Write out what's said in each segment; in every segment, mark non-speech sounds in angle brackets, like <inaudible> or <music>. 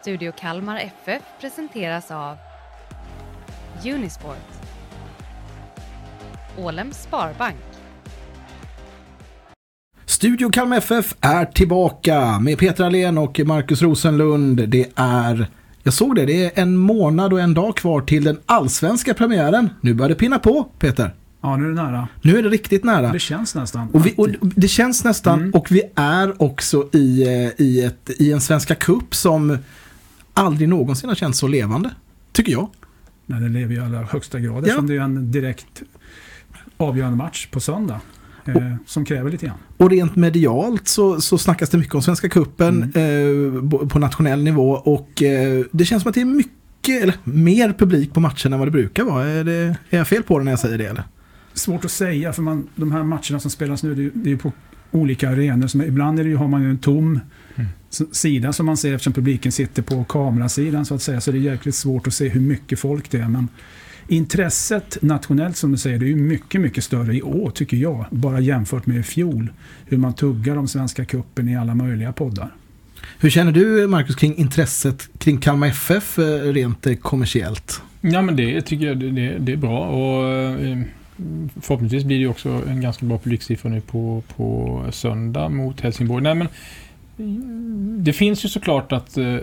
Studio Kalmar FF presenteras av Unisport. Ålems Sparbank. Studio Kalmar FF är tillbaka med Peter Alén och Marcus Rosenlund. Det är, jag såg det, det är en månad och en dag kvar till den allsvenska premiären. Nu börjar det pinna på, Peter. Ja, nu är det nära. Nu är det riktigt nära. Det känns nästan. Och, vi, och det känns nästan, Mm. och vi är också i, eh, i, ett, i en Svenska Cup som aldrig någonsin har känts så levande. Tycker jag. Nej, det lever ju i allra högsta grad. Ja. Det är en direkt avgörande match på söndag. Eh, som kräver lite grann. Och rent medialt så, så snackas det mycket om Svenska Cupen Mm. eh, på nationell nivå och eh, det känns som att det är mycket, eller mer publik på matchen än vad det brukar vara. Är, det, är jag fel på det när jag säger det eller? Svårt att säga, för man, de här matcherna som spelas nu, det är, det är på olika arenor. Som, ibland är det ju, har man ju en tom Mm. s- sida som man ser eftersom publiken sitter på kamerasidan så att säga. Så det är jäkligt svårt att se hur mycket folk det är. Men intresset nationellt som du säger, det är ju mycket, mycket större i år tycker jag. Bara jämfört med i fjol. Hur man tuggar om Svenska Cupen i alla möjliga poddar. Hur känner du Marcus kring intresset kring Kalmar FF eh, rent eh, kommersiellt? Ja men det tycker jag det, det, är bra och eh, förhoppningsvis blir det också en ganska bra publiksiffra nu på, på söndag mot Helsingborg. Nej men det finns ju såklart att eh,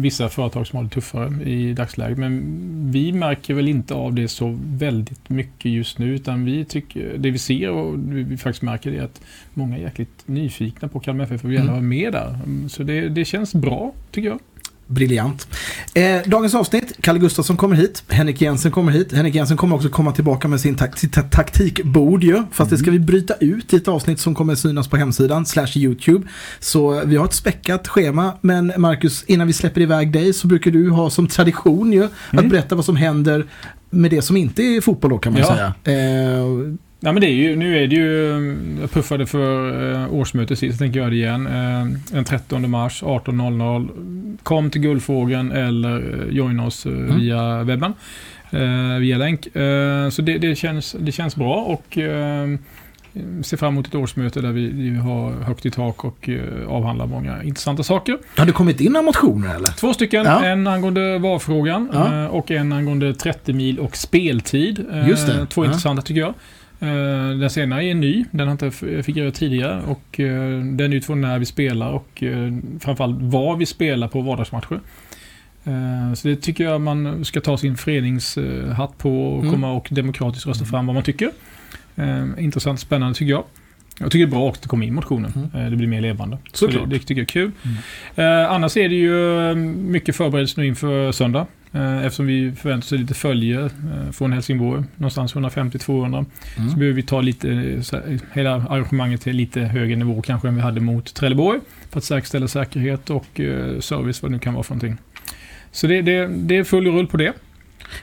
vissa företag som har det tuffare i dagsläget men vi märker väl inte av det så väldigt mycket just nu utan vi tycker, det vi ser och vi faktiskt märker är att många är jäkligt nyfikna på Kalmar FF och vill gärna Mm. vara med där. Så det, det känns bra tycker jag. Briljant. Eh, dagens avsnitt, Kalle Gustafsson kommer hit, Henrik Jensen kommer hit. Henrik Jensen kommer också komma tillbaka med sin tak sitt ta- taktikbord ju. Fast det ska vi bryta ut i ett avsnitt som kommer synas på hemsidan, slash YouTube. Så vi har ett späckat schema. Men Marcus, innan vi släpper iväg dig så brukar du ha som tradition ju att Mm. berätta vad som händer med det som inte är fotboll då kan man Ja. säga. Eh, Ja, men det är ju, nu är det ju, jag puffade för eh, årsmötet sist, jag tänker göra det igen. Eh, den 13 mars 18.00. Kom till Guldfågeln eller eh, joina oss eh, Mm. via webben. Eh, via länk. Eh, så det, det, känns, det känns bra och eh, ser fram emot ett årsmöte där vi, har högt i tak och eh, avhandlar många intressanta saker. har det kommit in några motioner eller? Två stycken. Ja. En angående VAR-frågan Ja. eh, och en angående 30 mil och speltid. Eh, Just det. Två Ja. intressanta tycker jag. Eh, Den senare är ny. Den har inte figurerat tidigare och eh, den utifrån när vi spelar och eh, framförallt vad vi spelar på vardagsmatcher. Så det tycker jag man ska ta sin föreningshatt på och Mm. komma och demokratiskt rösta fram vad man tycker. Intressant, spännande tycker jag. Jag tycker det är bra att det kommer in motioner. Mm. Eh, Det blir mer levande. Så det, Såklart. det tycker jag är kul. Eh, annars är det ju eh, mycket förberedelse nu inför söndag. Eh, eftersom vi förväntar oss lite följe eh, från Helsingborg. Någonstans 150-200. Så Mm. behöver vi ta lite, eh, så här, hela arrangemanget till lite högre nivå kanske än vi hade mot Trelleborg. För att säkerställa säkerhet och service, vad det nu kan vara för någonting. Så det, det, det är full rull på det.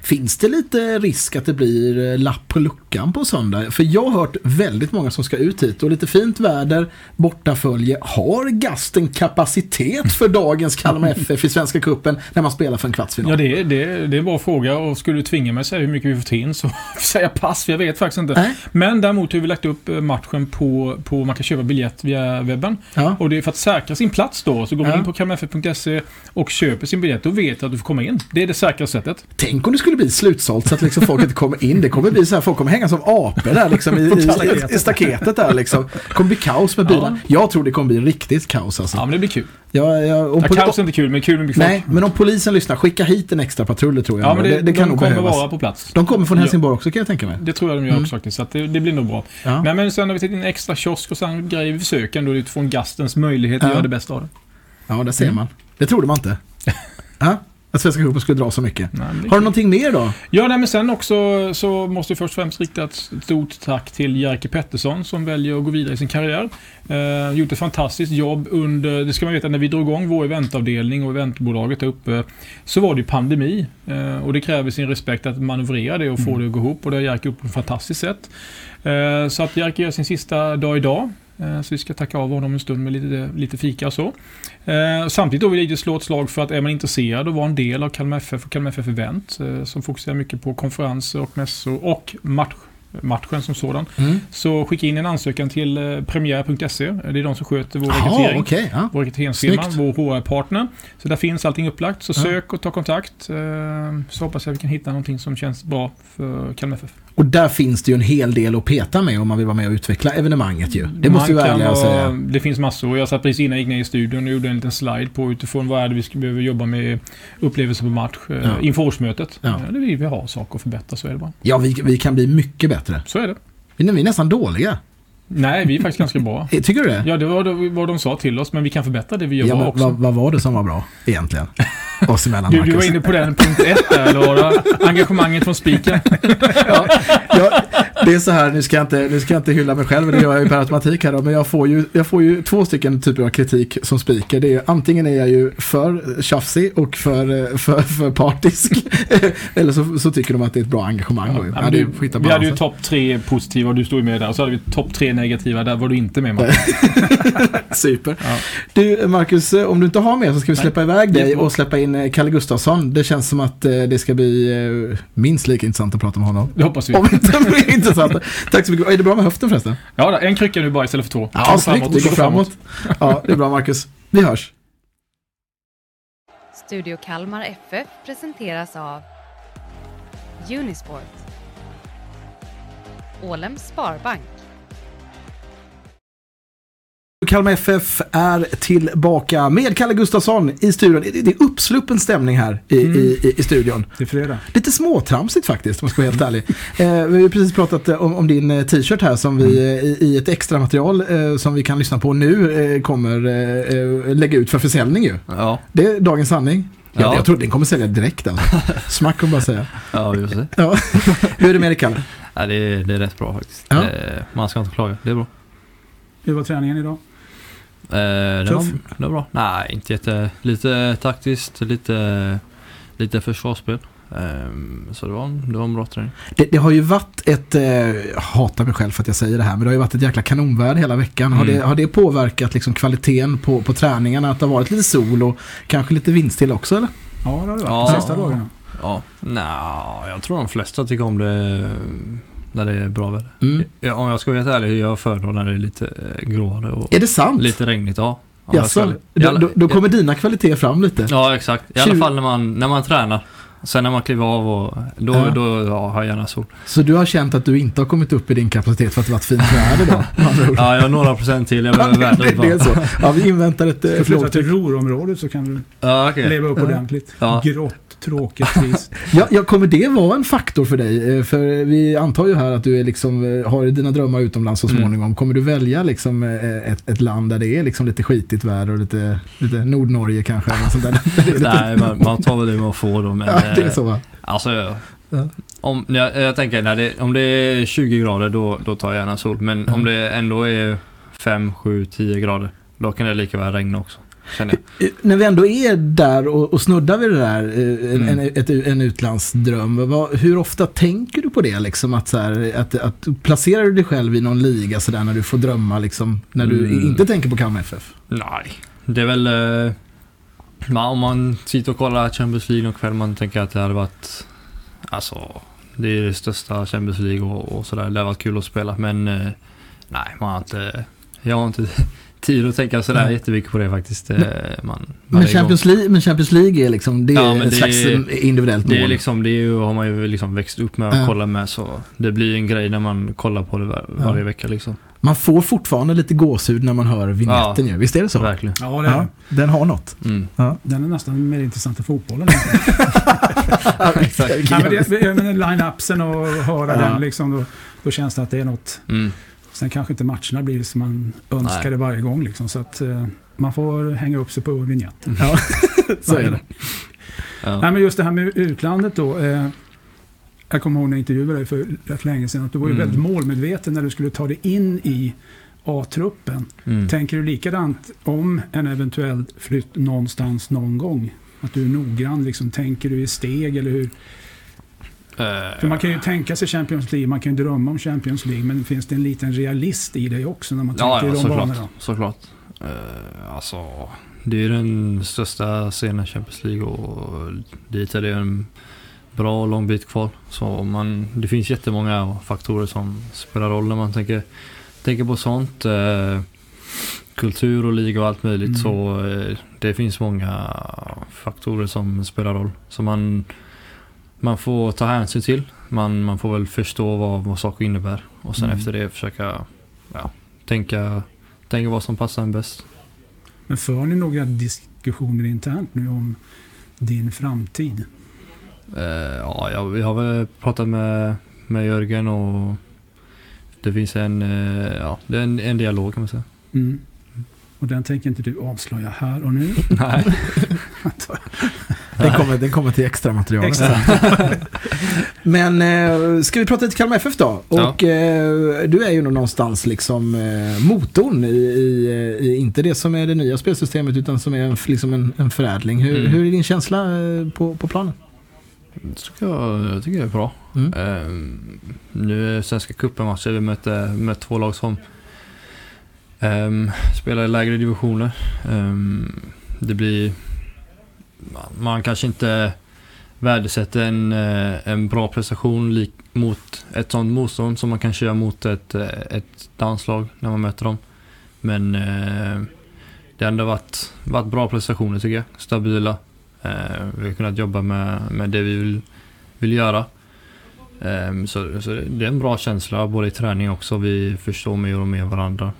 Finns det lite risk att det blir eh, lapp på luckan på söndag? För jag har hört väldigt många som ska ut hit och lite fint väder, bortafölje. Har Gasten kapacitet för dagens Kalmar <laughs> FF i Svenska Cupen när man spelar för en kvartsfinal? Ja, det, är- det, är- det är en bra fråga och skulle du tvinga mig att säga hur mycket vi får in så <laughs> säger jag pass, för jag vet faktiskt inte. Nej. Men däremot har vi lagt upp eh, matchen på, på man kan köpa biljett via webben. Ja. Och det är för att säkra sin plats då, så går man Ja. in på kalmarff.se och köper sin biljett. Då vet du att du får komma in. Det är det säkra sättet. Tänk om det skulle bli slutsålt så att liksom folk inte kommer in. Det kommer bli så här, folk kommer hänga som apor där liksom i, i, i, staketet där liksom. Det kommer bli kaos med bilar. Jag tror det kommer bli riktigt kaos alltså. Ja, men det blir kul. Ja, ja, om Ja, kaos är inte kul, men kul med mycket folk. Nej, men om polisen lyssnar, skicka hit en extra patrull tror jag. Ja, men det, det, kan de nog kommer behövas. vara på plats. De kommer från Ja. Helsingborg också kan jag tänka mig. Det tror jag de gör Mm. också faktiskt, så det, det blir nog bra. Ja. Nej, men sen har vi in en extra kiosk och sen grejer vi försöker ändå utifrån gastens möjlighet att Ja. göra det bästa av det. Ja, där ser Mm. man. Det trodde man inte. <laughs> ja, att Svenska cupen skulle dra så mycket. Nej, det Har du någonting mer då? Ja, nej, men sen också så måste vi först och främst rikta ett stort tack till Jerker Pettersson som väljer att gå vidare i sin karriär. Eh, gjort ett fantastiskt jobb under, det ska man veta, när vi drog igång vår eventavdelning och eventbolaget där uppe så var det ju pandemi. Eh, och det kräver sin respekt att manövrera det och få Mm. det att gå ihop och det har Jerker gjort på ett fantastiskt sätt. Eh, så att Jerker gör sin sista dag idag. Eh, så vi ska tacka av honom en stund med lite, lite fika och så. Eh, samtidigt då vill jag slå ett slag för att är man intresserad och vara en del av Kalmar FF och Kalmar FF Event eh, som fokuserar mycket på konferenser och mässor och match, matchen som sådan. Mm. Så skicka in en ansökan till eh, premiär.se. Det är de som sköter vår rekrytering. okej. ja. Vår rekryteringsfirma, vår HR-partner. Så där finns allting upplagt. Så Ja. sök och ta kontakt. eh, Så hoppas jag vi kan hitta någonting som känns bra för Kalmar FF. Och där finns det ju en hel del att peta med om man vill vara med och utveckla evenemanget ju. Det måste vi vara ärliga och säga. Det finns massor. Jag satt precis innan jag gick ner i studion och gjorde en liten slide på utifrån vad är det vi behöva jobba med upplevelser på match eh, Ja. inför årsmötet. Ja. Det vill vi ha saker att förbättra, så är det bara. Ja, vi, vi kan bli mycket bättre. Så är det. Vi vi är nästan dåliga. Nej, vi är faktiskt ganska bra. <laughs> Tycker du det? Ja, det var det- vad de sa till oss, men vi kan förbättra det vi gör Ja, bra också. vad, vad var det som var bra egentligen? <laughs> Oss emellan, Du, du var inne på den punkt ett där, det <laughs> engagemanget från spiken? ja, ja, det är så här, nu ska, jag inte, nu ska jag inte hylla mig själv, det gör jag ju per automatik här då, men jag får ju, jag får ju två stycken typer av kritik som speaker. Det är, antingen är jag ju för tjafsig och för, för, för partisk, <laughs> eller så, så tycker de att det är ett bra engagemang. Ja, Ja, det du, vi hade ju topp tre positiva och du stod ju med där. Och så hade vi topp tre negativa, där var du inte med Marcus. <laughs> Super. Ja. Du, Marcus, om du inte har mer så ska vi Nej. släppa iväg dig och släppa in eh, Kalle Gustafsson. Det känns som att eh, det ska bli eh, minst lika intressant att prata med honom. Det hoppas vi. Om inte <laughs> intressant. Tack så mycket. Är det bra med höften förresten? Ja, en krycka nu bara istället för två. Ja, snyggt. framåt, Det går gå framåt. Ja, det är bra Marcus. Vi hörs. Studio Kalmar FF presenteras av Unisport. Ålems Sparbank. Kalmar FF är tillbaka med Kalle Gustafsson i studion. Det är uppsluppen stämning här i, Mm. i, i, i studion. Det är fredag. Lite småtramsigt faktiskt, om jag ska vara helt ärlig. Eh, vi har ju precis pratat eh, om, om din eh, t-shirt här som vi eh, i, i ett extra material eh, som vi kan lyssna på nu eh, kommer lägga ut för försäljning ju. Ja, Det är dagens sanning. Ja. Ja. Jag tror den kommer sälja direkt alltså. Smack och bara säga. ja just det. Ja. <laughs> Hur är det med dig Kalle? Ja, det, är, det är rätt bra faktiskt. Ja. Eh, man ska inte klaga, det är bra. Hur var träningen idag? Eh, det, var, Tuff? det var bra. Nej, inte jätte... Lite taktiskt, lite, lite försvarsspel. Eh, så det var, en- det var en bra träning. Det, det har ju varit ett, eh, jag hatar mig själv för att jag säger det här, men det har ju varit ett jäkla kanonväder hela veckan. Har, Mm. det, har det påverkat liksom kvaliteten på, på träningarna? Att det har varit lite sol och kanske lite vinst till också eller? Ja, det har det varit. Ja. De sista dagarna. Ja, nej, jag tror de flesta tycker om det eh, när det är bra väder. Mm. Ja, om jag ska vara helt ärlig, jag föredrar när det är lite eh, gråare och Är det sant? lite regnigt. Ja. Ja, ska då, alla- då, då kommer dina kvaliteter fram lite. Ja, exakt. I alla Tjugo- fall när man, när man tränar. Sen när man kliver av och då, Ja. då ja, har jag gärna sol. Så du har känt att du inte har kommit upp i din kapacitet för att det varit fint väder ord. <laughs> Ja, jag har några procent till. Jag behöver <laughs> det, vädret det är bara. så. Ja, vi inväntar ett, Ska ett flytta till Ruhrområdet så kan du Ja, okej. leva upp Ja. ordentligt. Ja. Grått, tråkigt, trist. <laughs> Ja, ja, kommer det vara en faktor för dig? Eh, För vi antar ju här att du är liksom, eh, har dina drömmar utomlands så Mm. småningom. Kommer du välja liksom eh, ett, ett land där det är liksom lite skitigt väder och lite, lite Nordnorge kanske? Eller sånt där, <laughs> Nej, man, man tar väl det man får då. Men, ja, det är så va? Alltså. Ja. Om, jag, jag tänker, när det, om det är 20 grader då, då tar jag gärna sol. Men Mm. om det ändå är 5, 7, 10 grader, då kan det lika väl regna också. Känner jag. När vi ändå är där och, och snuddar vid det där, eh, en, Mm. ett, en utlandsdröm. Vad, hur ofta tänker du på det? Liksom, att, så här, att, att placerar du dig själv i någon liga så där, när du får drömma, liksom, när du Mm. inte tänker på Kalmar FF? Nej, det är väl... Eh, om man sitter och kollar Champions League någon kväll, man tänker att det hade varit... Alltså, det är det största Champions League och, och sådär. Det hade varit kul att spela, men... Eh, nej, man har inte... Jag har inte tid att tänka sådär Nej. jättemycket på det faktiskt. Eh, man, man Men är Champions, League, men Champions League är liksom, det är Ja, men ett det slags är- eh, individuellt igång. Det är mål. liksom, det är ju, har man ju liksom växt upp med att Ja. kolla med så det blir en grej när man kollar på det var, varje vecka liksom. Man får fortfarande lite gåshud när man hör vignetten Ja. ju. Visst är det så? Verkligen. Ja, det är Ja, den har något. Mm. Den är nästan mer intressant än fotbollen. <laughs> Exakt. Nej, men det, jag menar line-upsen och höra Ja. den liksom, då, då känns det att det är något. Mm. Sen kanske inte matcherna blir som man önskar Nej. det varje gång. Liksom, så att eh, man får hänga upp sig på vignetten. Ja, <laughs> så är det. Ja. Nej, men just det här med utlandet då. Eh, jag kommer ihåg när jag intervjuade dig för rätt länge sedan. Att du var ju Mm. väldigt målmedveten när du skulle ta dig in i A-truppen. Mm. Tänker du likadant om en eventuell flytt någonstans någon gång? Att du är noggrann, liksom, tänker du i steg eller hur? Eh, För man kan ju tänka sig Champions League, man kan ju drömma om Champions League, men finns det en liten realist i dig också när man tänker ja i de såklart. banorna? såklart. Uh, alltså, det är ju den största scenen Champions League och dit är det en bra lång bit kvar. Så man, det finns jättemånga faktorer som spelar roll när man tänker, tänker på sånt. Eh, kultur och liga och allt möjligt. Mm. Så eh, det finns många faktorer som spelar roll. Så man, man får ta hänsyn till. Man, man får väl förstå vad, vad saker innebär. Och sen Mm. efter det försöka ja, tänka, tänka vad som passar en bäst. Men för ni några diskussioner internt nu om din framtid? Eh, ja, ja, vi har väl pratat med, med Jörgen och det finns en, eh, ja, det är en, en dialog kan man säga. Mm. Och den tänker inte du avslöja här och nu? <laughs> Nej. <laughs> Den kommer, den kommer till extra material. <laughs> Men eh, ska vi prata lite Kalmar FF då? Ja. Och eh, du är ju nog någonstans liksom eh, motorn i, i, i, inte det som är det nya spelsystemet utan som är en, liksom en, en förädling. Hur, Mm. hur är din känsla eh, på, på planen? Det tycker jag, jag tycker det är bra. Mm. Ehm, nu är Svenska cupen-matcher, vi möter, möter två lag som um, spelar i lägre divisioner. Ehm, det blir man- Man kanske inte värdesätter en, eh, en bra prestation lik, mot ett sånt motstånd som man kanske gör mot ett, eh, ett danslag när man möter dem. Men eh, det har ändå varit, varit bra prestationer tycker jag. Stabila. Eh, vi har kunnat jobba med, med det vi vill, vill göra. Eh, så, så det är en bra känsla både i träning också. Vi förstår mer och mer varandra.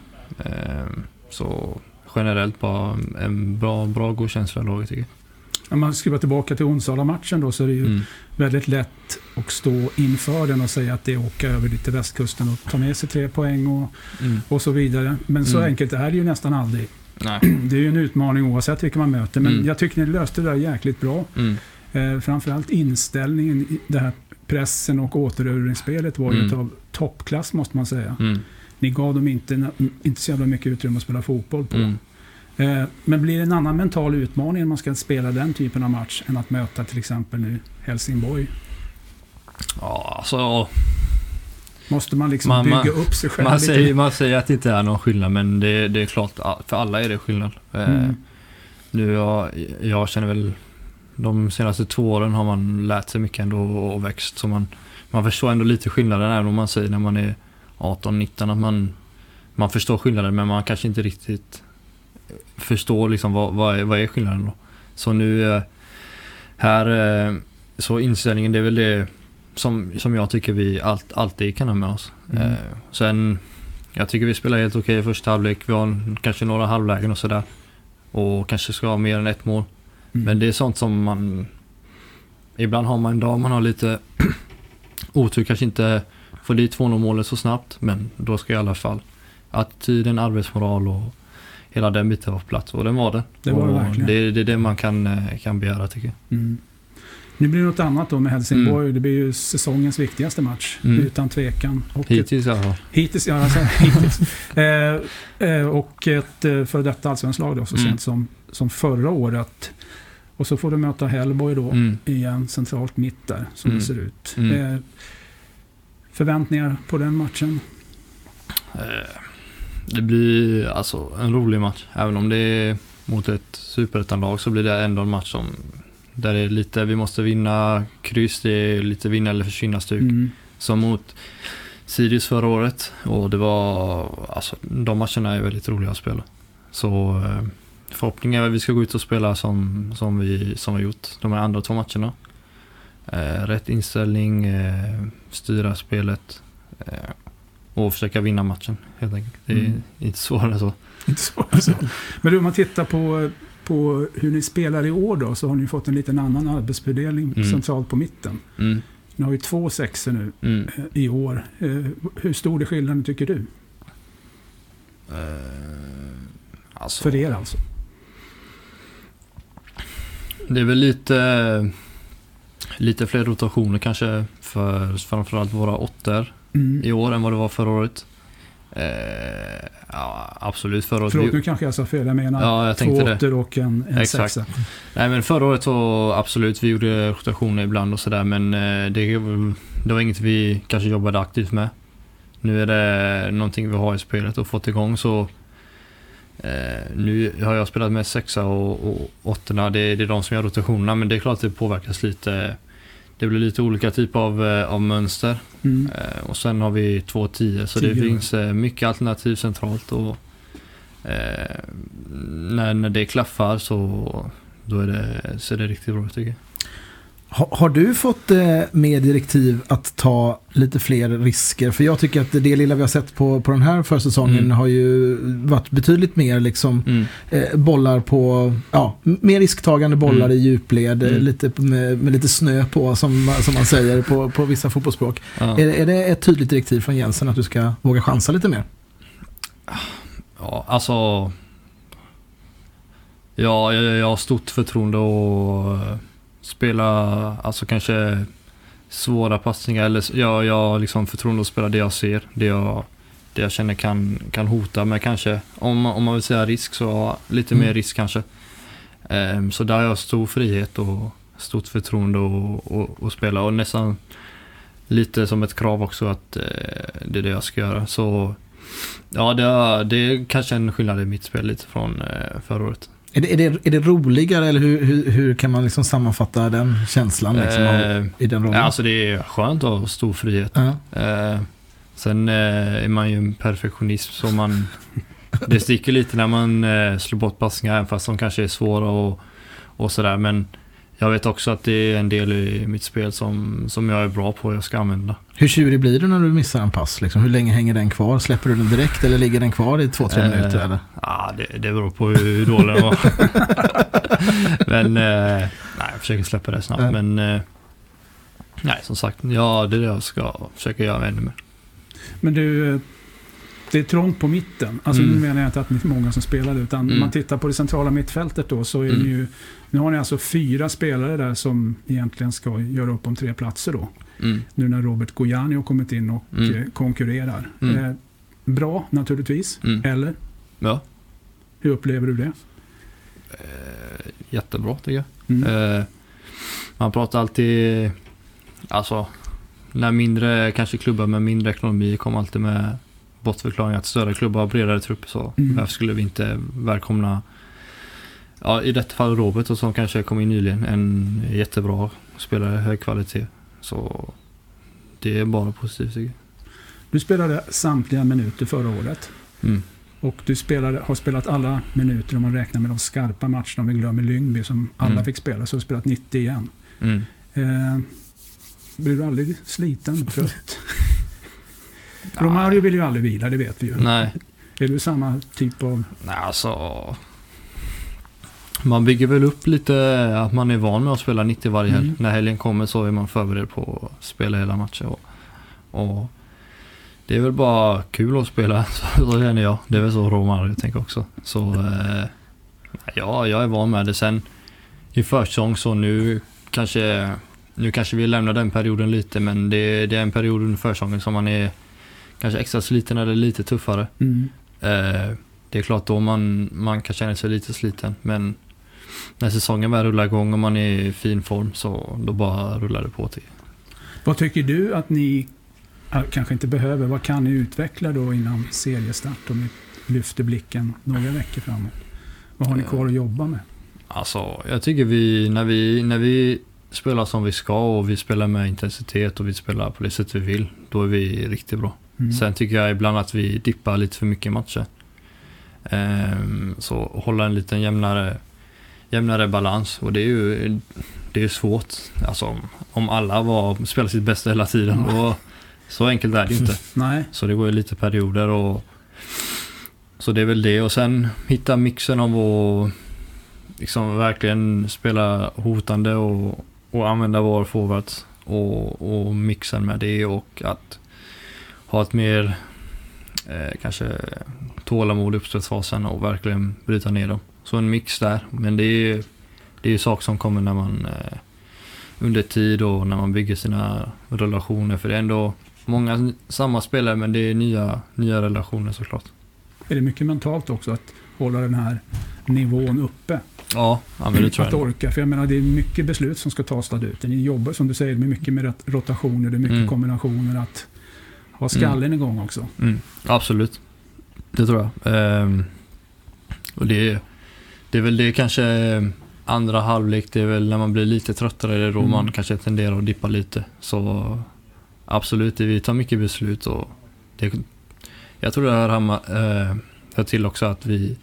Eh, så generellt bara en bra, bra god känsla i laget tycker jag. Om man ska vara tillbaka till Onsala-matchen då så är det ju. Mm. väldigt lätt att stå inför den och säga att det är åka över lite västkusten och ta med sig tre poäng och, Mm. och så vidare. Men så Mm. enkelt är det ju nästan aldrig. Nej. <clears throat> Det är ju en utmaning oavsett vilka man möter. Men Mm. jag tycker ni löste det där jäkligt bra. Mm. Eh, framförallt inställningen, i det här pressen och återerövringsspelet var ju Mm. utav toppklass måste man säga. Ni gav dem inte, inte så jävla mycket utrymme att spela fotboll på. Eh, men blir det en annan mental utmaning när man ska spela den typen av match än att möta till exempel nu Helsingborg? Ja, alltså, Måste man liksom Man- bygga man- upp sig själv man, lite? säger, man säger att det inte är någon skillnad men det, det är klart, för alla är det skillnad. Eh, Mm. Nu jag, jag känner väl de senaste två åren har man lärt sig mycket ändå och, och växt. Så man, man förstår ändå lite skillnaden även om man säger när man är 18-19 att man, man förstår skillnaden men man kanske inte riktigt förstår liksom vad, vad, är, vad är skillnaden då. Så nu eh, här eh, så inställningen det är väl det som, som jag tycker vi allt, alltid kan ha med oss. Mm. Eh, sen jag tycker vi spelar helt okej i första halvlek. Vi har kanske några halvlägen och sådär. Och kanske ska ha mer än ett mål. Mm. Men det är sånt som man... Ibland har man en dag man har lite <clears throat> otur, kanske inte får dit 2-0 målet så snabbt. Men då ska i alla fall attityden, arbetsmoral och hela den biten vara på plats. Och den var det. Det var det verkligen. det, det är det man kan, eh, kan begära tycker jag. Mm. Nu blir det något annat då med Helsingborg. Det blir ju säsongens viktigaste match. Mm. Utan tvekan. Och Hittills i alla fall. hittills, ja, alltså, <laughs> hittills. Eh, eh, och ett eh, före detta allsvenskt lag då, så Mm. sent som, som förra året. Och så får du möta Hellborg då Mm. igen centralt mitt där som Mm. det ser ut. Mm. Eh, förväntningar på den matchen? Eh, Det blir alltså en rolig match. Även om det är mot ett superettanlag så blir det ändå en match som där det är lite, vi måste vinna kryss, det är lite vinna eller försvinna stuk. Mm. Som mot Sirius förra året. Och det var, alltså de matcherna är väldigt roliga att spela. Så eh, förhoppningen är att vi ska gå ut och spela som, som, vi, som vi gjort de här andra två matcherna. Eh, rätt inställning, eh, styra spelet eh, och försöka vinna matchen helt enkelt. Det är Mm. inte svårare så. Inte så, alltså. Men du, om man tittar på, på hur ni spelar i år då, så har ni fått en liten annan arbetsfördelning Mm. centralt på mitten. Mm, Ni har ju två sexor nu mm. eh, i år. Eh, hur stor är skillnaden tycker du? Eh, alltså, För er alltså? Det är väl lite, lite fler rotationer kanske för framförallt våra åttor Mm. i år än vad det var förra året. Eh, ja, absolut förra året. Förlåt, nu kanske jag sa fel. Jag menar Ja, jag två åttor och en, en Exakt. sexa. Nej men förra året så absolut, vi gjorde rotationer ibland och sådär men eh, det, det var inget vi kanske jobbade aktivt med. Nu är det någonting vi har i spelet och fått igång så eh, nu har jag spelat med sexa och, och åttorna, det, det är de som gör rotationerna men det är klart att det påverkas lite det blir lite olika typer av, eh, av mönster. Mm. Eh, och sen har vi två tio så det Tio. finns eh, mycket alternativ centralt. Och, eh, när, när det klaffar så då är det, ser det riktigt bra ut tycker jag. Har, har du fått eh, mer direktiv att ta lite fler risker? För jag tycker att det lilla vi har sett på, på den här försäsongen Mm. har ju varit betydligt mer liksom Mm. eh, bollar på, ja, mer risktagande bollar Mm. i djupled, eh, Mm. lite med, med lite snö på som, som man säger på, på vissa fotbollsspråk. Ja. Är, är det ett tydligt direktiv från Jensen att du ska våga chansa lite mer? Ja, alltså... Ja, jag, jag har stort förtroende eh, spela, alltså kanske svåra passningar eller jag, jag har liksom förtroende att spela det jag ser, det jag, det jag känner kan, kan hota med kanske. Om, om man vill säga risk så lite Mm. mer risk kanske. Ehm, så där har jag stor frihet och stort förtroende att- att att spela och nästan lite som ett krav också att eh, det är det jag ska göra. Så Ja, det är, det är kanske en skillnad i mitt spel lite från eh, förra året. Är det, är det, är det roligare eller hur, hur, hur kan man liksom sammanfatta den känslan liksom, av, Eh, i den rollen? alltså det är skönt att ha stor frihet. Ja. Eh, sen eh, är man ju en perfektionist så man... det sticker lite när man eh, slår bort passningar även fast de kanske är svåra och, och sådär. Men jag vet också att det är en del i mitt spel som, som jag är bra på och jag ska använda. Hur tjurig blir du när du missar en pass? Liksom? Hur länge hänger den kvar? Släpper du den direkt eller ligger den kvar i två, tre Eh, minuter? Eller? Ja, det, det beror på hur, dålig den var. <laughs> men eh, nej, jag försöker släppa det snabbt. Ja. Men eh, nej, som sagt, ja, det är det jag ska försöka göra ännu mer. Men du, eh, det är trångt på mitten. Alltså Mm. nu menar jag inte att ni är många som spelade, utan Mm. man tittar på det centrala mittfältet då så är Mm. det ju... Nu har ni alltså fyra spelare där som egentligen ska göra upp om tre platser då. Mm. Nu när Robert Gojani har kommit in och Mm. eh, konkurrerar. Mm. Eh, bra naturligtvis, Mm. eller? Ja, Hur upplever du det? eh, jättebra tycker jag. Eh, man pratar alltid, alltså, när mindre, kanske klubbar med mindre ekonomi kommer alltid med bortförklaringar att större klubbar har bredare trupp så Mm. varför skulle vi inte välkomna, ja i detta fall Robert och som kanske kom in nyligen, en jättebra spelare, hög kvalitet. Så det är bara positivt tycker Du spelade samtliga minuter förra året. jag. Mm. Och du spelade, har spelat alla minuter om man räknar med de skarpa matcherna. Om vi glömmer Lyngby som alla Mm. fick spela. Så har du spelat 90 igen. Mm. Eh, blir du aldrig sliten, trött? <laughs> Romario vill ju aldrig vila, det vet vi ju. Nej, Är du samma typ av... Nej, alltså... Man bygger väl upp lite att man är van med att spela 90 varje helg. Mm. När helgen kommer så är man förberedd på att spela hela matchen. Och, och det är väl bara kul att spela, <laughs> så, så känner jag. Det är väl så Romario tänker också. Så eh, ja, jag är van med det. Sen i försäsong så nu kanske, nu kanske vi lämnar den perioden lite men det, det är en period under försäsongen som man är kanske extra sliten eller lite tuffare. Mm. Eh, det är klart då man, man kan känna sig lite sliten men när säsongen väl rullar igång och man är i fin form så då bara rullar det på till. Vad tycker du att ni kanske inte behöver? Vad kan ni utveckla då innan seriestart? Om ni lyfter blicken några veckor framåt. Vad har ni kvar att jobba med? Alltså jag tycker vi när, vi, när vi spelar som vi ska och vi spelar med intensitet och vi spelar på det sätt vi vill, då är vi riktigt bra. Mm. Sen tycker jag ibland att vi dippar lite för mycket i matcher. Ehm, så hålla en liten jämnare, jämnare balans och det är ju det är svårt. Alltså om- om alla var, spelar sitt bästa hela tiden då, så enkelt är det ju inte. <laughs> Nej, Så det går ju lite perioder och så det är väl det och sen hitta mixen av att liksom verkligen spela hotande och, och använda vår forwards och, och mixen med det och att ha ett mer eh, kanske tålamod i uppspelsfasen och verkligen bryta ner dem. Så en mix där. Men det är det är ju saker som kommer när man eh, under tid och när man bygger sina relationer. För det är ändå många samma spelare men det är nya, nya relationer såklart. är det mycket mentalt också att hålla den här nivån uppe? Ja, ja men det tror att jag. orka. För jag menar, det är mycket beslut som ska tas där ute. Ni jobbar, som du säger, med mycket med rot- rotationer, det är mycket Mm. kombinationer. Att ha skallen igång också. Mm, absolut. Det tror jag. Ehm, och det, det är väl det kanske andra halvlek, det är väl när man blir lite tröttare, det är då Mm. man kanske tenderar att dippa lite. Så absolut, vi tar mycket beslut och det, jag tror det hör, eh, hör till också att vi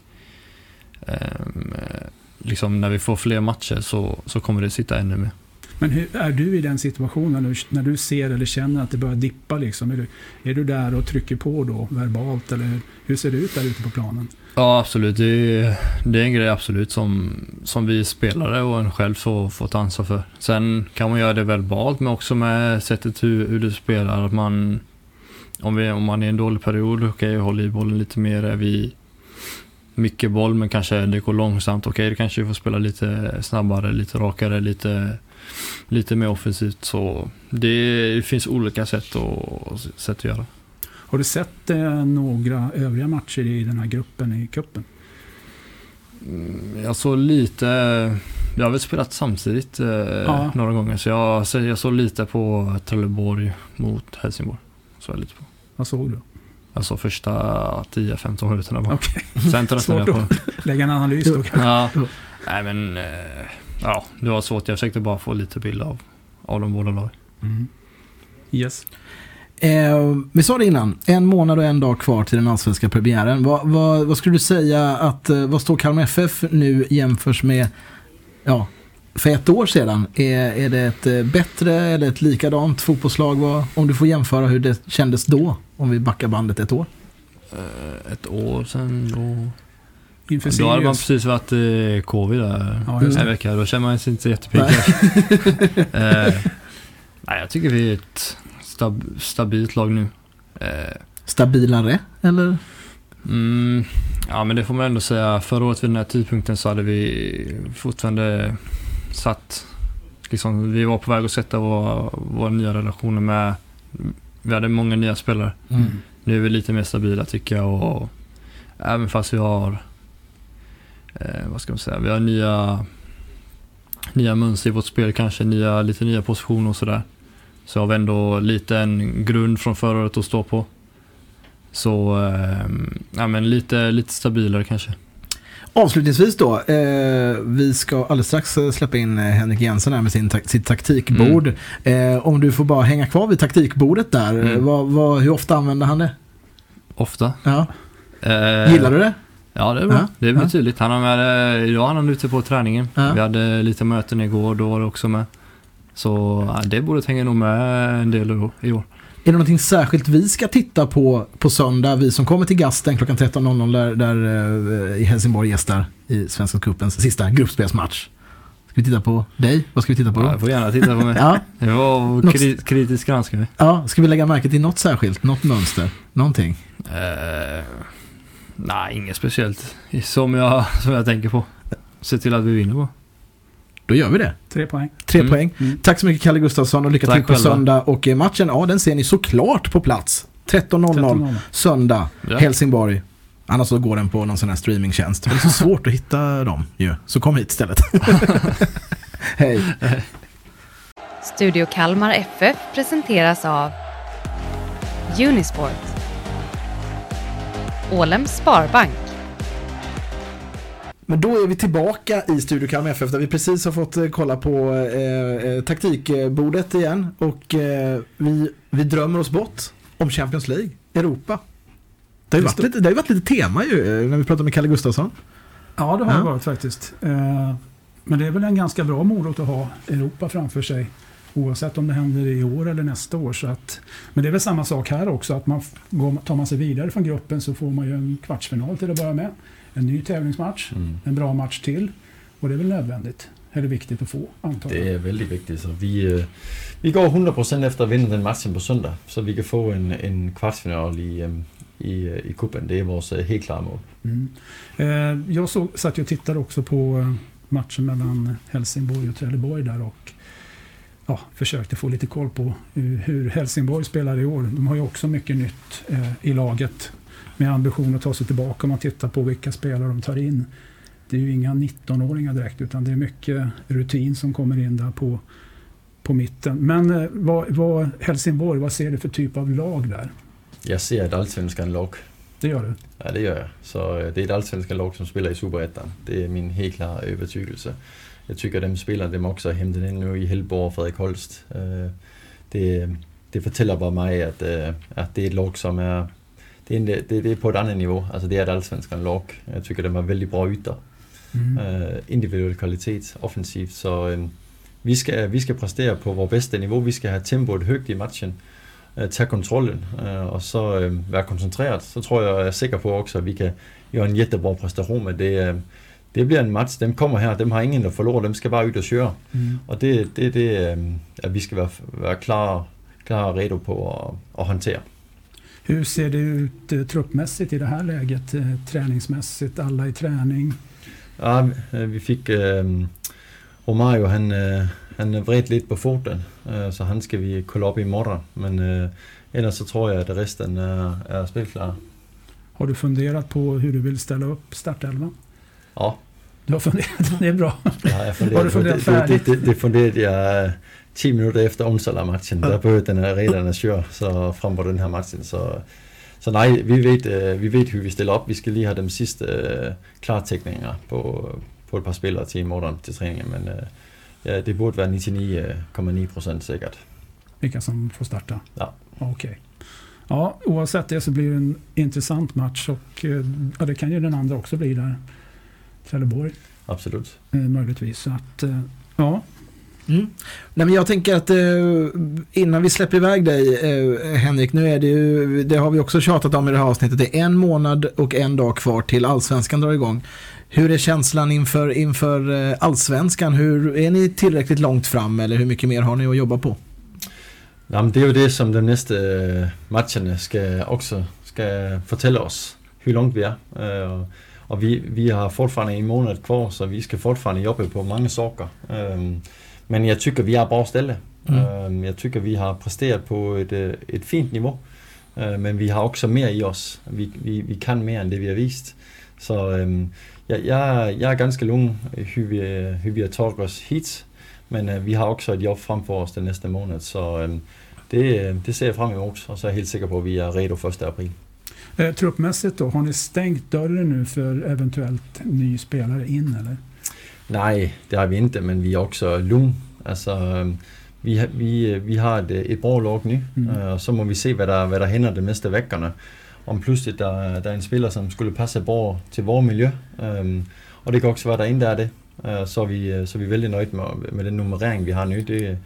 ehm, eh, liksom när vi får fler matcher så, så kommer det sitta ännu mer. Men hur är du i den situationen när du, när du ser eller känner att det börjar dippa? Liksom? Är, du, är du där och trycker på då verbalt eller hur, hur ser det ut där ute på planen? Ja, absolut. Det är, det är en grej absolut som, som vi spelare och en själv får, får ta ansvar för. Sen kan man göra det verbalt, men också med sättet hur, hur du spelar. Att man, om, vi, om man är i en dålig period, okej, okay, håll i bollen lite mer. Är vi mycket boll, men kanske det går långsamt. Okej, okay, då kanske vi får spela lite snabbare, lite rakare, lite, lite mer offensivt. Så det, finns olika sätt, och, sätt att göra. Har du sett eh, några övriga matcher i den här gruppen i cupen? Mm, Jag såg lite, jag har väl spelat samtidigt eh, Ja. några gånger så jag, så jag såg lite på Trelleborg mot Helsingborg. Så jag lite på. Vad såg du? Jag såg första 10-15 minuterna bara. Okej, Sen tröttnade jag på lägga en analys då. ja. Nej men, eh, ja det var svårt. Jag försökte bara få lite bild av, av de båda lagen. Mm. Yes. Eh, vi sa det innan, en månad och en dag kvar till den allsvenska premiären. Vad, vad, vad skulle du säga att, eh, vad står Kalmar FF nu jämförs med, ja, för ett år sedan? Är, är det ett eh, bättre eller ett likadant fotbollslag? Vad, om du får jämföra hur det kändes då, om vi backar bandet ett år. Eh, ett år sedan då... Inför Då hade man Sirius. precis varit i covid där Ja, en vecka. Då känner man sig inte jättepigg. <laughs> eh, nej, jag tycker vi är ett stab stabilt lag nu. Eh, Stabilare, eller? Mm, ja men det får man ändå säga. Förra året vid den här tidpunkten så hade vi fortfarande satt, liksom, vi var på väg att sätta våra, våra nya relationer med, vi hade många nya spelare. Mm. Nu är vi lite mer stabila tycker jag och även fast vi har, eh, vad ska man säga, vi har nya, nya mönster i vårt spel kanske, nya, lite nya positioner och sådär. Så har vi ändå lite en grund från förra året att stå på. Så, eh, ja men lite, lite stabilare kanske. Avslutningsvis då, eh, vi ska alldeles strax eh, släppa in eh, Henrik Jensen här med sin ta- sitt taktikbord. Eh, om du får bara hänga kvar vid taktikbordet där, Mm. eh, vad, vad, hur ofta använder han det? Ofta. Ja. Eh, Gillar du det? Ja, det är bra. Ja, Det blir ja. tydligt. Han har med, eh, idag är han ute på träningen. Ja. Vi hade lite möten igår, då var det också med. Så ja, det borde hänga nog med en del i år. Är det någonting särskilt vi ska titta på på söndag? Vi som kommer till Gasten klockan 13.00 där, där eh, i Helsingborg gästar i Svenska cupens sista gruppspelsmatch. Ska vi titta på dig? Vad ska vi titta på Ja, då? jag får gärna titta på mig. <laughs> Ja, Det var kri kritisk granskare. ja, ska vi lägga märke till något särskilt? Något mönster? Någonting? Eh, nej, inget speciellt. Som jag, som jag tänker på. Se till att vi vinner på. Då gör vi det. Tre poäng. Tre Mm. poäng. Mm. Tack så mycket Kalle Gustafsson och lycka Tack till på själva. söndag. Och eh, matchen, ja den ser ni såklart på plats. 13.00 13-0. söndag, Ja. Helsingborg. Annars så går den på någon sån här streamingtjänst. Det är så svårt att hitta dem ju. Så kom hit istället. <laughs> Hej. Studio Kalmar FF presenteras av Unisport. Ålems Sparbank. Men då är vi tillbaka i Studio Kalmar FF där vi precis har fått eh, kolla på eh, eh, taktikbordet igen. Och eh, vi, vi drömmer oss bort om Champions League, Europa. Det har ju varit lite, det har varit lite tema ju eh, när vi pratar med Kalle Gustafsson. Ja, det har Ja. det varit faktiskt. Eh, Men det är väl en ganska bra morot att ha Europa framför sig. Oavsett om det händer i år eller nästa år. Så att, men det är väl samma sak här också. Att man, går, tar man sig vidare från gruppen så får man ju en kvartsfinal till att börja med. En ny tävlingsmatch. Mm. En bra match till. Och det är väl nödvändigt. Eller viktigt att få, antar jag. Det är väldigt viktigt. Så vi, øh, vi går 100% efter att vinna den matchen på söndag. Så vi kan få en, en kvartsfinal i, i, i kuppen. Det är vårt øh, helt klara mål. Mm. Eh, jag såg, satt och tittade också på eh, matchen mellan Helsingborg och Trelleborg där och ja, försökte få lite koll på hur, Helsingborg spelar i år. De har ju också mycket nytt eh, i laget med ambition att ta sig tillbaka om man tittar på vilka spelare de tar in. Det är ju inga 19-åringar direkt utan det är mycket rutin som kommer in där på, på mitten. Men eh, vad, vad Helsingborg, vad ser du för typ av lag där? Jag ser ett allsvenskan lag. Det gör du? Ja, det gör jag. Så øh, det är ett allsvenskan lag som spelar i Superettan. Det är min helt klara övertygelse. jag tycker de spelare de också hämtat in nu i Hellborg och Fredrik Holst, øh, det, det fortæller bare mig, at, øh, at det er et lag, som er, det er, en, det, det er på et andet niveau. Altså det er et allsvenskan lag. Jeg tycker de har väldigt bra ytter. Mm. Øh, individuel kvalitet, offensivt. Så vi, skal, vi skal præstere på vores bedste niveau. Vi skal have tempoet højt i matchen. Tage kontrollen, øh, og så øh, være koncentreret. Så tror jeg, jeg er sikker på også, at vi kan gøre en jättebra præstation. Men det, det bliver en match. Dem kommer her, dem har ingen at forlore. Dem skal bare ud og køre. Mm. Og det er det, det, øh, at vi skal være, være klar, klar og redo på at, at håndtere. Hur ser det ut eh, truppmässigt i det här läget? Eh, träningsmässigt, alla i träning? Ja, vi fik øh, Romario, han, øh, han vredt lidt på foten, øh, så han skal vi kolde op i morgen. Men øh, ellers så tror jeg, at resten er, er spilklar. Har du funderat på hur du vill ställa upp startelvan? Ja, Du har funderat, det är bra. det har jeg funderet Har du på. funderet det, det, det, jeg øh, 10 minutter efter Onsala-matchen. Der behøvede den her reglerne køre så frem på den her matchen. Så, så nej, vi ved, øh, vi ved, hur vi stiller op. Vi skal lige have de sidste øh, klartækninger på, på et par spillere til i morgen til træningen. Men øh, ja, det burde være 99,9 procent sikkert. Vilka som får starta? Ja. Okej. Ja, oavsett det så blir det en intressant match och eh, ja, det kan ju den andra också bli där. Trelleborg Absolut. eh, möjligtvis. Så att, eh, ja, Mm. Nej, men jag tänker att eh, innan vi släpper iväg dig eh, Henrik, nu är det ju, det har vi också tjatat om i det här avsnittet, det är en månad och en dag kvar till allsvenskan drar igång. Hur är känslan inför, inför eh, allsvenskan? Hur, är ni tillräckligt långt fram eller hur mycket mer har ni att jobba på? Jamen, det er jo det, som de næste øh, matcherne skal også skal fortælle os, hvor langt vi. Øh, og- og vi, vi har fortfarande en måned kvar, så vi skal fortfarande jobbe på mange saker. Øh, men jeg tykker, vi er bra stille. Mm. Øh, jeg tykker, vi har præsteret på et, øh, et fint. Øh, men vi har også mere i os. Vi, vi, vi kan mere end det, vi har. Så øh, jeg, jeg, jeg er ganske hvor vi, hvor vi har taget os hit. Men øh, vi har også et job frem for os den næste måned, så øh, det, øh, det ser jeg frem imod, og så er jeg helt sikker på, at vi er redo 1. april. eh, truppmässigt då, har ni stängt dörren nu för eventuellt ny spelare in eller? Nej, det har vi ikke, men vi er også lung. Altså, øh, vi, har- vi, vi har et, øh, et bra lag nu, Mm. og så må vi se, hvad der, hvad der hænder de næste vekkerne. Om pludselig der, er- der er en spiller, som skulle passe bra til vores miljø, øh, og det kan også være, der er en, der er det. Øh, så, er vi, øh, så er vi vældig nøjt med, med den nummerering, vi har nu. Det,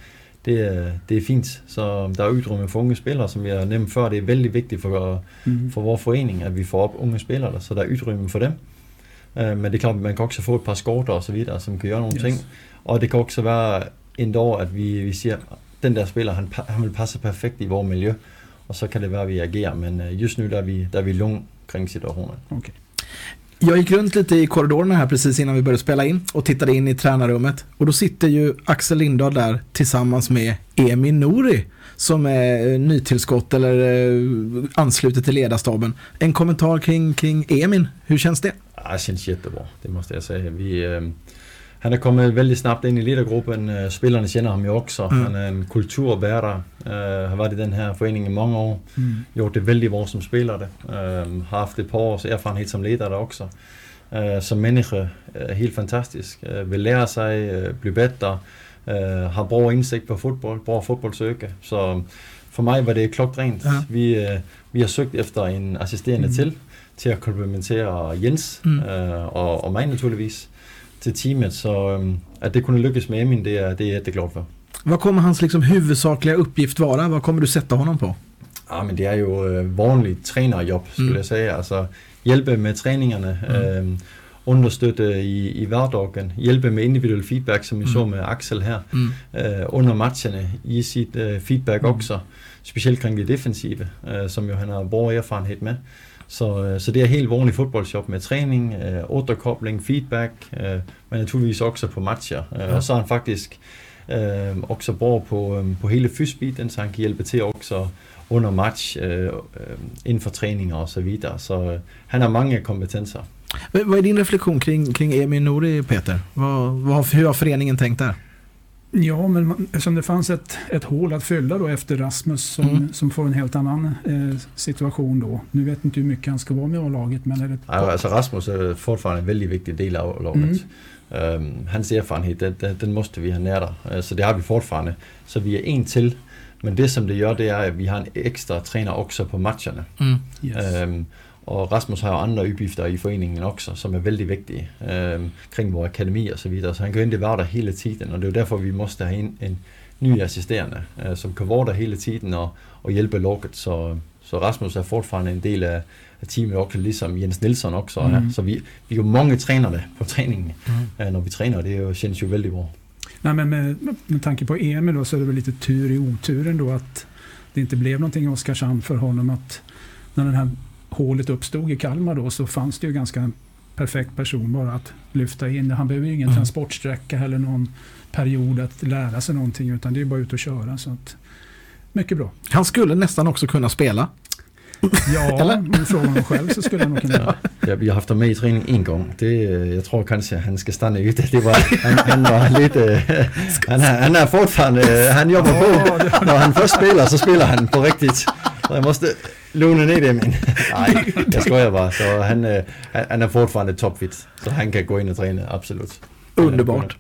det, er, det er fint. Så der er ytrumme for unge spillere, som jeg har nævnt før. Det er vældig vigtigt for, Mm. for vores forening, at vi får op unge spillere, der, så der er ytrymme for dem. Øh, men det er klart, at man kan også få et par skorter og så videre, som kan gøre nogle Yes. ting. Og det kan også være en år, at vi, vi siger, den der spiller, han, han vil passe perfekt i vores miljø. Og så kan det være, at vi agerer. Men øh, just nu der er vi, der er vi lung kring situationen. Okej. Jag gick runt lite i korridorerna här precis innan vi började spela in och tittade in i tränarrummet. Och då sitter ju Axel Lindahl där tillsammans med Emin Nouri som är eh, nytillskott eller eh, anslutet till ledarstaben. En kommentar kring, kring Emin, hur känns det? Det känns jättebra, det måste jag säga. Vi, øh, han er kommet väldigt snabbt ind i ledergruppen. Øh, Spillerne kender ham jo også. Mm. Han er en kulturbærer. Øh, har været i den her forening i mange år. Mm. gjort det vældig bra som spelare. Um, har haft et par års erfarenhed som ledare också. Uh, som människa, uh, helt fantastisk. Uh, vill lära sig, uh, bli bättre, uh, har bra indsigt på fodbold, bra fodboldsøge. Så for mig var det klokkrent. Ja. Vi, uh, vi har søgt efter en assisterende Mm. til, til at komplementere Jens Mm. uh, og, og mig naturligvis til teamet. Så um, at det kunne lykkes med Emin, det er, det er jeg jätteglad for. Vad kommer hans liksom huvudsakliga uppgift vara? Vad kommer du sätta honom på? Ja, men det er jo øh, vanlig trænerjob, skulle Mm. jeg sige. Altså hjælpe med træningerne, Mm. øh, understøtte i, i hverdagen, hjælpe med individuel feedback, som vi Mm. så med Axel her, Mm. øh, under matcherne, i sit øh, feedback Mm. også, specielt kring det defensive, øh, som jo han har bred erfarenhed med. Så, øh, så det er helt vanlig fodboldjob med træning, øh, underkobling, feedback, øh, men naturligvis også på matcher. Øh, Ja. Og så er han faktisk øh, også bra på, øh, på hele fysbiten, så han kan hjælpe til også under match, øh, øh, inden for træninger og så videre. Så øh, han har mange kompetenser. Vad är din reflektion kring, kring Emin Nouri, Peter? Vad, vad, har- hur har föreningen tänkt där? Ja, men man, eftersom det fanns ett, ett hål att fylla då efter Rasmus som, Mm. som får en helt annan eh, situation då. Nu vet inte hur mycket han ska vara med A-laget, men är det ett Ja, altså Rasmus er fortfarande en vældig vigtig del af laget. Mm. Um, hans erfarenhet, den, den, den måste vi ha nära. Uh, så det har vi fortfarande. Så vi är en till. Men det som det gör det är att vi har en extra tränare också på matcherna. Mm. Yes. Um, och Rasmus har ju andra uppgifter i föreningen också som är väldigt viktiga um, kring vår akademi och så vidare. Så han kan inte vara där hela tiden och det är därför vi måste ha in en ny assisterande uh, som kan vara där hela tiden och, och hjälpa laget. Så, så Rasmus är fortfarande en del av, av teamet också, liksom Jens Nilsson också. Mm. Ja. Så vi, vi har många tränare på träningen Mm. uh, när vi tränar. Det ju- känns ju väldigt bra. Nej, men med, med tanke på Emil då, så är det väl lite tur i oturen då att det inte blev någonting i Oskarshamn för honom. att När det här hålet uppstod i Kalmar då så fanns det ju ganska perfekt person bara att lyfta in. Han behöver ju ingen Mm. transportsträcka eller någon period att lära sig någonting utan det är bara ut och köra. Så att, mycket bra. Han skulle nästan också kunna spela. Ja, <laughs> Eller? om du frågar honom själv så skulle han nog kunna Ja, vi har haft honom med i träning en gång. Det, jag tror kanske han ska stanna ute. Det var, han, han var lite... <laughs> Han, är- han är fortfarande... Han jobbar på. När han först spelar så spelar han på riktigt. Så jag måste lugna ner det men... Nej, jag skojar bara. Så han, eh, han han är fortfarande topfit. Så han kan gå in och träna, absolut. Underbart.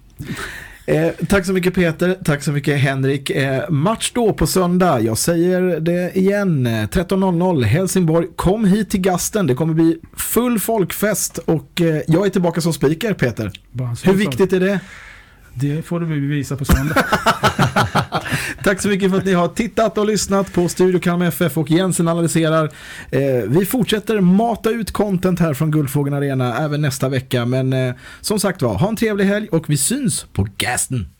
Eh, tack så mycket Peter, tack så mycket Henrik. Eh, match då på söndag, jag säger det igen, eh, 13.00 Helsingborg. Kom hit till Gasten, det kommer bli full folkfest och eh, jag är tillbaka som speaker Peter. Hur viktigt är det? Det får du bevisa på söndag. <laughs> <laughs> Tack så mycket för att ni har tittat och lyssnat på Studio Kalmar FF och Jensen analyserar. Eh, vi fortsätter mata ut content här från Guldfågeln Arena även nästa vecka men eh, som sagt var, ha en trevlig helg och vi syns på Gasten.